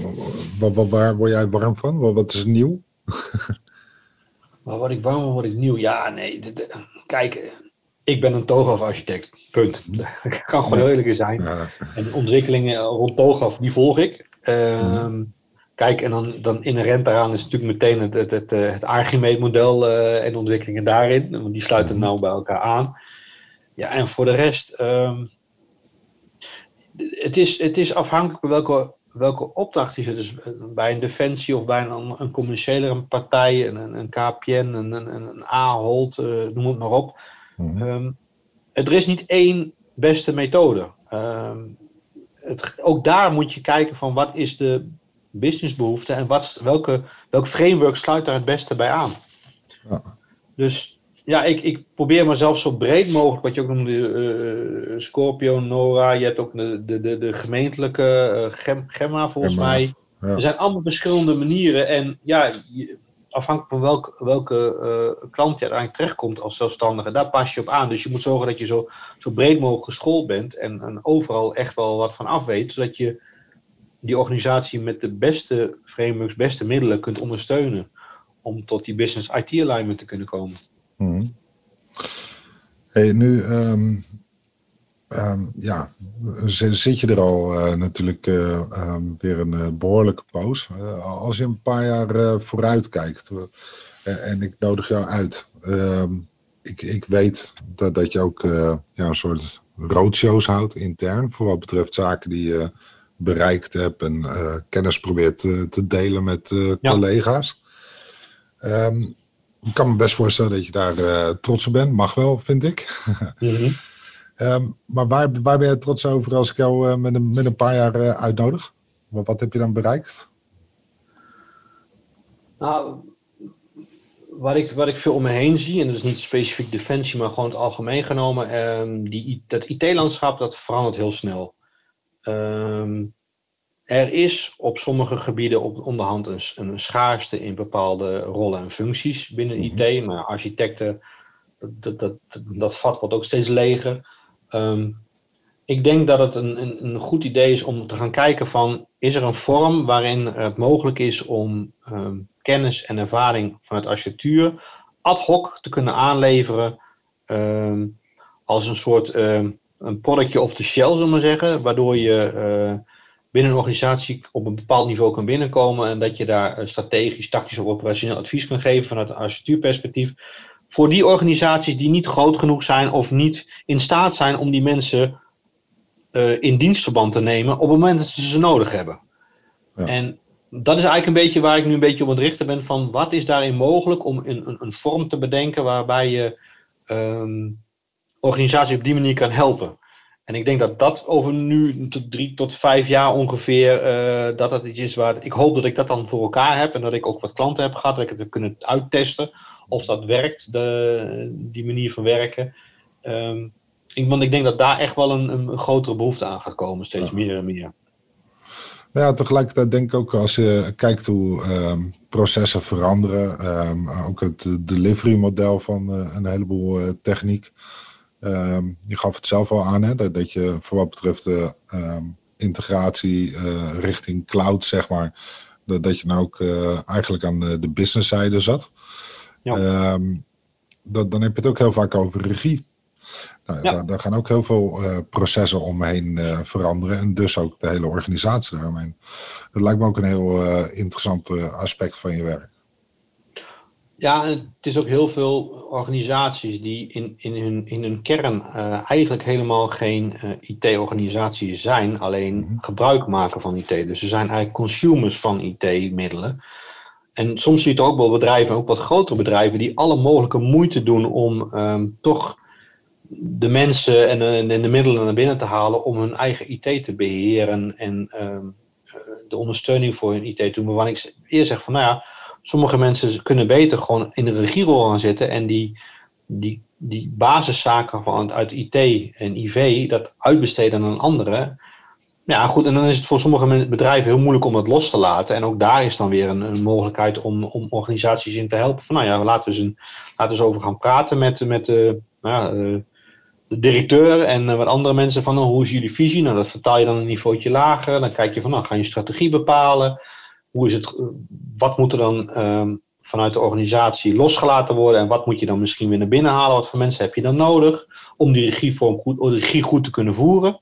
wat, wat, waar word jij warm van? Wat, wat is nieuw? maar word ik warm word ik nieuw? Ja, nee. kijk, ik ben een TOGAF-architect. Punt. Dat kan gewoon heel eerlijk zijn. En de ontwikkelingen rond TOGAF, die volg ik. Uh, Kijk, en dan, dan inherent daaraan is natuurlijk meteen het, het, het, het Archimate-model uh, en ontwikkelingen daarin. Want die sluiten mhm. nou bij elkaar aan. Ja, en voor de rest... Um, het, is, het is afhankelijk welke welke opdracht is het? Dus bij een defensie of bij een, een commerciële partij, een, een KPN, een, een, een Ahold, uh, noem het maar op. Mm -hmm. er is niet één beste methode. Um, het, ook daar moet je kijken van wat is de businessbehoefte en wat, welke, welk framework sluit daar het beste bij aan. Ja. Dus ja, ik, ik probeer mezelf zo breed mogelijk, wat je ook noemde, uh, Scorpio, Nora, je hebt ook de, de, de, de gemeentelijke uh, Gemma volgens mij. Er zijn allemaal verschillende manieren en ja, afhankelijk van welk, welke uh, klant je uiteindelijk terechtkomt als zelfstandige, daar pas je op aan. Dus je moet zorgen dat je zo, zo breed mogelijk geschoold bent en, en overal echt wel wat van af weet, zodat je die organisatie met de beste frameworks, beste middelen kunt ondersteunen om tot die business IT alignment te kunnen komen. Hmm. Hey, nu um, um, ja, zit je er al uh, natuurlijk uh, um, weer een uh, behoorlijke poos. als je een paar jaar vooruit kijkt en ik nodig jou uit. ik, ik weet dat, dat je ook ja, een soort roadshows houdt intern. Voor wat betreft zaken die je bereikt hebt en kennis probeert te delen met collega's. Ehm, ik kan me best voorstellen dat je daar trots op bent. Mag wel, vind ik. Mm Ehm, maar waar, waar ben je trots over als ik jou uh, met, een, met een paar jaar uh, uitnodig? Wat, wat, heb je dan bereikt? Nou, wat ik, wat ik veel om me heen zie, en dat is niet specifiek defensie, maar gewoon het algemeen genomen, um, die, dat IT-landschap dat verandert heel snel. Um, er is op sommige gebieden op onderhand een, een schaarste in bepaalde rollen en functies binnen mm IT, maar architecten, dat, dat, dat, dat vat wordt ook steeds leger. Ehm, ik denk dat het een, een, een, goed idee is om te gaan kijken van, is er een vorm waarin het mogelijk is om ehm, kennis en ervaring vanuit architectuur ad hoc te kunnen aanleveren ehm, als een soort een productje off the shelf, zullen we maar zeggen, waardoor je uh, binnen een organisatie op een bepaald niveau kan binnenkomen en dat je daar eh, strategisch, tactisch of operationeel advies kan geven vanuit een architectuurperspectief voor die organisaties die niet groot genoeg zijn of niet in staat zijn om die mensen uh, in dienstverband te nemen op het moment dat ze ze nodig hebben. Ja. En dat is eigenlijk een beetje waar ik nu een beetje op het richten ben van wat is daarin mogelijk om een, een, een vorm te bedenken waarbij je um, organisatie op die manier kan helpen. En ik denk dat dat over nu tot drie tot vijf jaar ongeveer, uh, dat dat iets is waar ik hoop dat ik dat dan voor elkaar heb en dat ik ook wat klanten heb gehad, dat ik het heb kunnen uittesten of dat werkt, de, die manier van werken. Um, ik, want ik denk dat daar echt wel een, een grotere behoefte aan gaat komen, steeds meer en meer. Ja, tegelijkertijd denk ik ook als je kijkt hoe um, processen veranderen, um, ook het delivery model van uh, een heleboel uh, techniek. Um, je gaf het zelf al aan, hè, dat, dat je voor wat betreft de integratie uh, richting cloud, zeg maar, dat, dat je nou ook eigenlijk aan de, de businesszijde zat. Ja. Um, dat, dan heb je het ook heel vaak over regie. Nou, ja. daar, daar, gaan ook heel veel uh, processen omheen uh, veranderen. En dus ook de hele organisatie daaromheen. Dat lijkt me ook een heel uh, interessant aspect van je werk. Ja, het is ook heel veel organisaties die in, in, hun, in hun kern eigenlijk helemaal geen IT-organisatie zijn, alleen mm -hmm. gebruik maken van IT. Dus ze zijn eigenlijk consumers van IT-middelen. En soms zie je het ook wel bedrijven, ook wat grotere bedrijven, die alle mogelijke moeite doen om um, toch de mensen en, en, de middelen naar binnen te halen om hun eigen IT te beheren en um, de ondersteuning voor hun IT te doen. Waarvan ik eerst zeg van, nou ja, sommige mensen kunnen beter gewoon in de regierol gaan zitten en die, die, die basiszaken van, uit IT en IV, dat uitbesteden aan anderen. Ja, goed, en dan is het voor sommige bedrijven heel moeilijk om het los te laten. En ook daar is dan weer een, een mogelijkheid om, om organisaties in te helpen. Van nou ja, laten we eens, een, laten we eens over gaan praten met, met de, nou ja, de directeur en eh, wat andere mensen van nou, hoe is jullie visie? Nou, dat vertaal je dan een niveautje lager. Dan kijk je van, nou, ga je strategie bepalen? Hoe is het, wat moet er dan um, vanuit de organisatie losgelaten worden? En wat moet je dan misschien weer naar binnen halen? Wat voor mensen heb je dan nodig om die regievorm goed, de regie goed te kunnen voeren?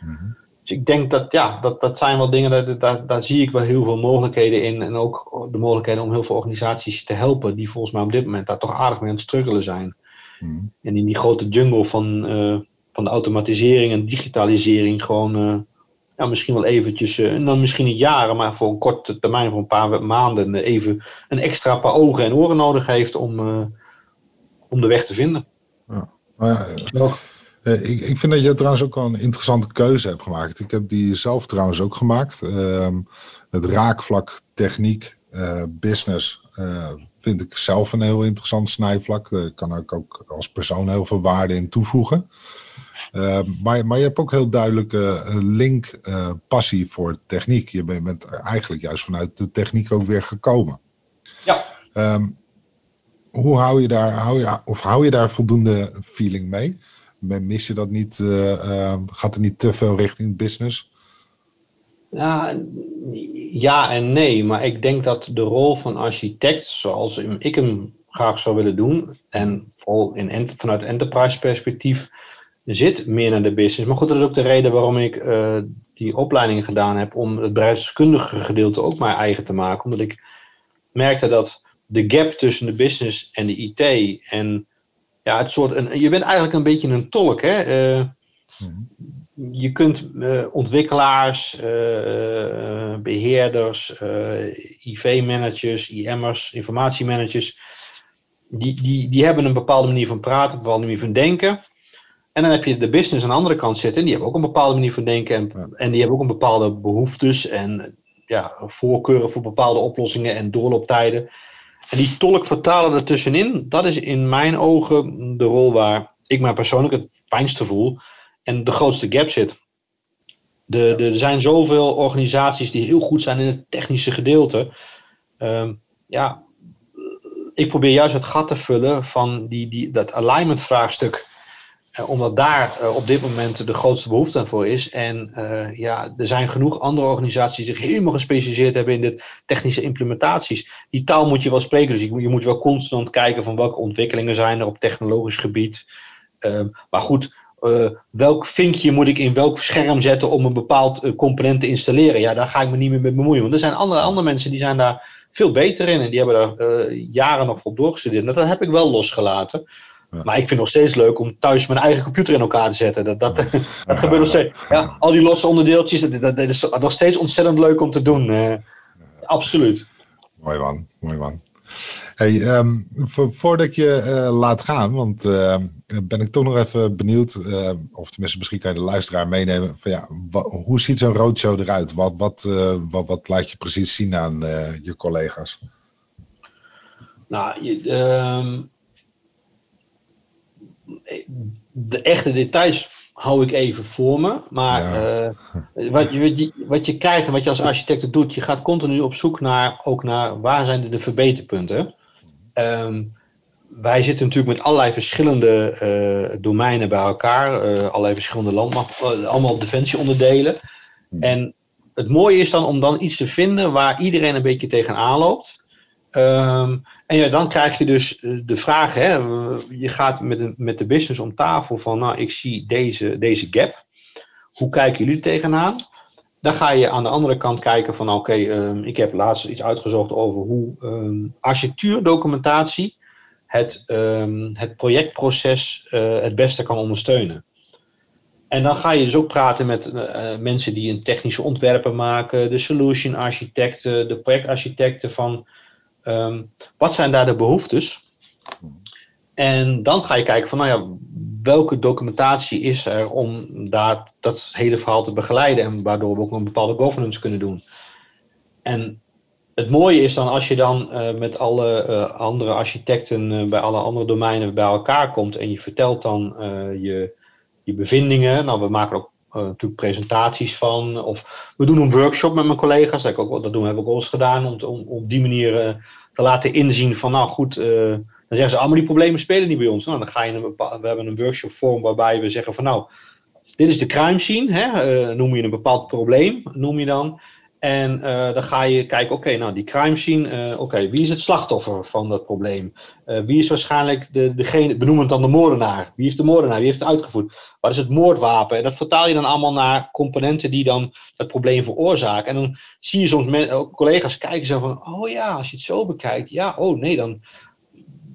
Mm -hmm. Dus ik denk dat, ja, dat, dat zijn wel dingen, daar, daar, daar zie ik wel heel veel mogelijkheden in. En ook de mogelijkheden om heel veel organisaties te helpen, die volgens mij op dit moment daar toch aardig mee aan het struggelen zijn. Hmm. En in die grote jungle van, uh, van de automatisering en digitalisering gewoon, uh, ja, misschien wel eventjes, en dan misschien niet jaren, maar voor een korte termijn, voor een paar maanden, even een extra paar ogen en oren nodig heeft om, om de weg te vinden. Ja. ja. Uh, ik, ik, vind dat je trouwens ook wel een interessante keuze hebt gemaakt. Ik heb die zelf trouwens ook gemaakt. Uh, het raakvlak techniek, uh, business uh, vind ik zelf een heel interessant snijvlak. Daar kan ik ook als persoon heel veel waarde in toevoegen. Ehm, maar, maar je hebt ook heel duidelijke link, passie voor techniek. Je bent eigenlijk juist vanuit de techniek ook weer gekomen. Ja. Um, hoe hou je daar, hou je, of hou je daar voldoende feeling mee? mis je dat niet? Uh, gaat er niet te veel richting business? Ja, ja en nee, maar ik denk dat de rol van architect, zoals ik hem graag zou willen doen, en vooral in, vanuit enterprise perspectief, zit meer naar de business. Maar goed, dat is ook de reden waarom ik uh, die opleidingen gedaan heb om het bedrijfskundige gedeelte ook maar eigen te maken. Omdat ik merkte dat de gap tussen de business en de IT en ja, het soort, een, je bent eigenlijk een beetje een tolk. Hè? Mhm. Je kunt ontwikkelaars, beheerders, IV-managers, IM'ers, informatiemanagers, die, die, die hebben een bepaalde manier van praten, een bepaalde manier van denken. En dan heb je de business aan de andere kant zitten. En die hebben ook een bepaalde manier van denken. En, en die hebben ook een bepaalde behoeftes en ja, voorkeuren voor bepaalde oplossingen en doorlooptijden. En die tolk vertalen ertussenin, dat is in mijn ogen de rol waar ik mij persoonlijk het pijnste voel en de grootste gap zit. De, de, er zijn zoveel organisaties die heel goed zijn in het technische gedeelte. Um, ja, ik probeer juist het gat te vullen van die, die, dat alignment vraagstuk. Uh, omdat daar uh, op dit moment de grootste behoefte aan voor is. En uh, ja, er zijn genoeg andere organisaties die zich helemaal gespecialiseerd hebben in de technische implementaties. Die taal moet je wel spreken. Dus je, moet wel constant kijken van welke ontwikkelingen zijn er op technologisch gebied. Ehm, maar goed, welk vinkje moet ik in welk scherm zetten om een bepaald component te installeren? Ja, daar ga ik me niet meer mee bemoeien. Want er zijn andere, andere mensen die zijn daar veel beter in. En die hebben daar jaren nog voor doorgestudeerd. Nou, dat heb ik wel losgelaten. Maar ik vind het nog steeds leuk om thuis mijn eigen computer in elkaar te zetten. Dat, dat, dat gebeurt nog steeds. Ja, al die losse onderdeeltjes, dat, dat, is nog steeds ontzettend leuk om te doen. Uh, absoluut. Mooi man, mooi man. Hey, um, voordat ik je uh, laat gaan, want uh, ben ik toch nog even benieuwd, uh, of tenminste misschien kan je de luisteraar meenemen, van ja, hoe ziet zo'n roadshow eruit? Wat, wat, wat, wat, laat je precies zien aan je collega's? Nou, je, um, de echte details hou ik even voor me. Maar uh, wat, je, wat je krijgt en wat je als architect doet, je gaat continu op zoek naar, ook naar waar zijn de verbeterpunten. Um, wij zitten natuurlijk met allerlei verschillende uh, domeinen bij elkaar, uh, allerlei verschillende landmacht, allemaal defensieonderdelen. Hmm. En het mooie is dan om dan iets te vinden waar iedereen een beetje tegenaan loopt. Um, en ja, dan krijg je dus eh, de vraag, hè, je gaat met de, met de business om tafel van, nou, ik zie deze, deze gap. Hoe kijken jullie tegenaan? Dan ga je aan de andere kant kijken van, oké, um, ik heb laatst iets uitgezocht over hoe um, architectuurdocumentatie het, het projectproces uh, het beste kan ondersteunen. En dan ga je dus ook praten met uh, mensen die een technische ontwerpen maken, de solution architecten, de projectarchitecten van Um, wat zijn daar de behoeftes? En dan ga je kijken van, nou ja, welke documentatie is er om daar dat hele verhaal te begeleiden en waardoor we ook een bepaalde governance kunnen doen. En het mooie is dan als je dan uh, met alle uh, andere architecten uh, bij alle andere domeinen bij elkaar komt en je vertelt dan je, je bevindingen. Nou, we maken ook natuurlijk presentaties van. Of we doen een workshop met mijn collega's. Dat, ook, dat doen, hebben we ook al eens gedaan. Om, om op die manier te laten inzien van, nou goed, uh, dan zeggen ze allemaal die problemen spelen niet bij ons. Nou, dan ga je een we hebben een workshop vorm waarbij we zeggen van, nou, dit is de crime scene, hè? Noem je een bepaald probleem, noem je dan. En uh, dan ga je kijken, oké, nou die crime scene, uh, oké, wie is het slachtoffer van dat probleem? Uh, wie is waarschijnlijk de, degene, benoemend dan de moordenaar? Wie heeft de moordenaar? Wie heeft het uitgevoerd? Wat is het moordwapen? En dat vertaal je dan allemaal naar componenten die dan het probleem veroorzaken. En dan zie je soms collega's kijken zo van, oh ja, als je het zo bekijkt, ja, oh nee, dan,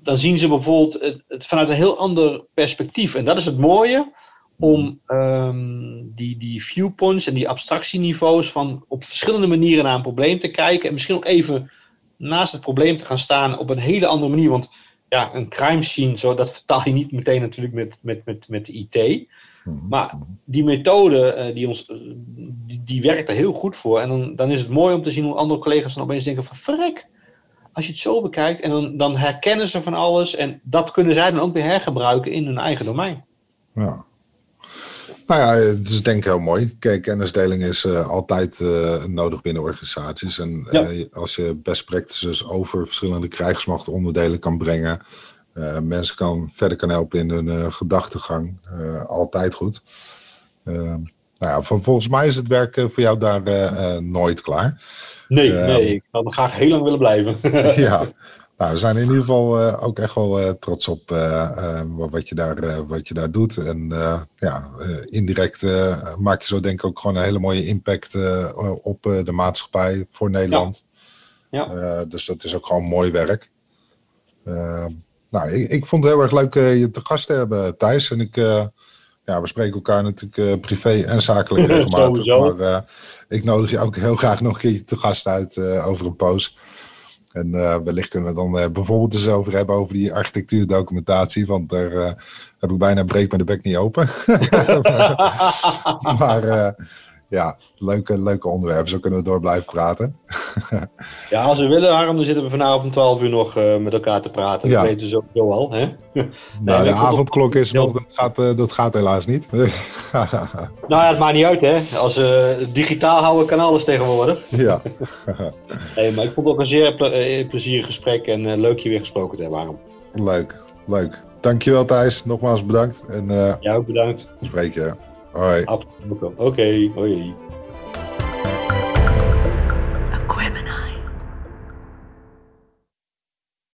dan zien ze bijvoorbeeld het, het vanuit een heel ander perspectief. En dat is het mooie om um, die, die viewpoints en die abstractieniveaus van op verschillende manieren naar een probleem te kijken. En misschien ook even naast het probleem te gaan staan op een hele andere manier. Want ja, een crime scene, zo, dat vertaal je niet meteen natuurlijk met, met, met, met de IT. Mhm. Maar die methode, uh, die, ons, die, die, werkt er heel goed voor. En dan, dan is het mooi om te zien hoe andere collega's dan opeens denken van verrek. Als je het zo bekijkt en dan, dan herkennen ze van alles. En dat kunnen zij dan ook weer hergebruiken in hun eigen domein. Ja, nou ja, het is denk ik heel mooi. Kijk, kennisdeling is uh, altijd uh, nodig binnen organisaties. En ja. uh, als je best practices over verschillende krijgsmachtonderdelen kan brengen, mensen kan, verder kan helpen in hun gedachtegang, altijd goed. nou ja, van, volgens mij is het werk voor jou daar nooit klaar. Nee, nee, ik had nog graag heel lang willen blijven. ja, Nou, we zijn in ieder geval uh, ook echt wel uh, trots op uh, wat, je daar, wat je daar doet. En ja, indirect maak je zo denk ik ook gewoon een hele mooie impact op de maatschappij voor Nederland. Ja. ja. dus dat is ook gewoon mooi werk. nou, ik, ik vond het heel erg leuk je te gast te hebben, Thijs. En ik, ja, we spreken elkaar natuurlijk privé en zakelijk regelmatig. maar ik nodig je ook heel graag nog een keer te gast uit over een poos. En wellicht kunnen we dan bijvoorbeeld eens over hebben over die architectuurdocumentatie. Want daar heb ik bijna breek met de bek niet open. maar ja, leuke, leuke onderwerpen. Zo kunnen we door blijven praten. ja, als we willen, Harm, dan zitten we vanavond 12 uur nog uh, met elkaar te praten. Dat weten we sowieso al. Hè? nou, de avondklok is nog, dat gaat, uh, dat gaat helaas niet. nou ja, het maakt niet uit, hè. Als we uh, digitaal houden, kan alles tegenwoordig. ja. nee, maar ik vond het ook een zeer ple eh, plezierig gesprek en leuk je weer gesproken te hebben, Harm. Leuk, leuk. Dankjewel Thijs, nogmaals bedankt. En, ja, ook bedankt. Spreek je. Hoi. Oké, okay, hoi.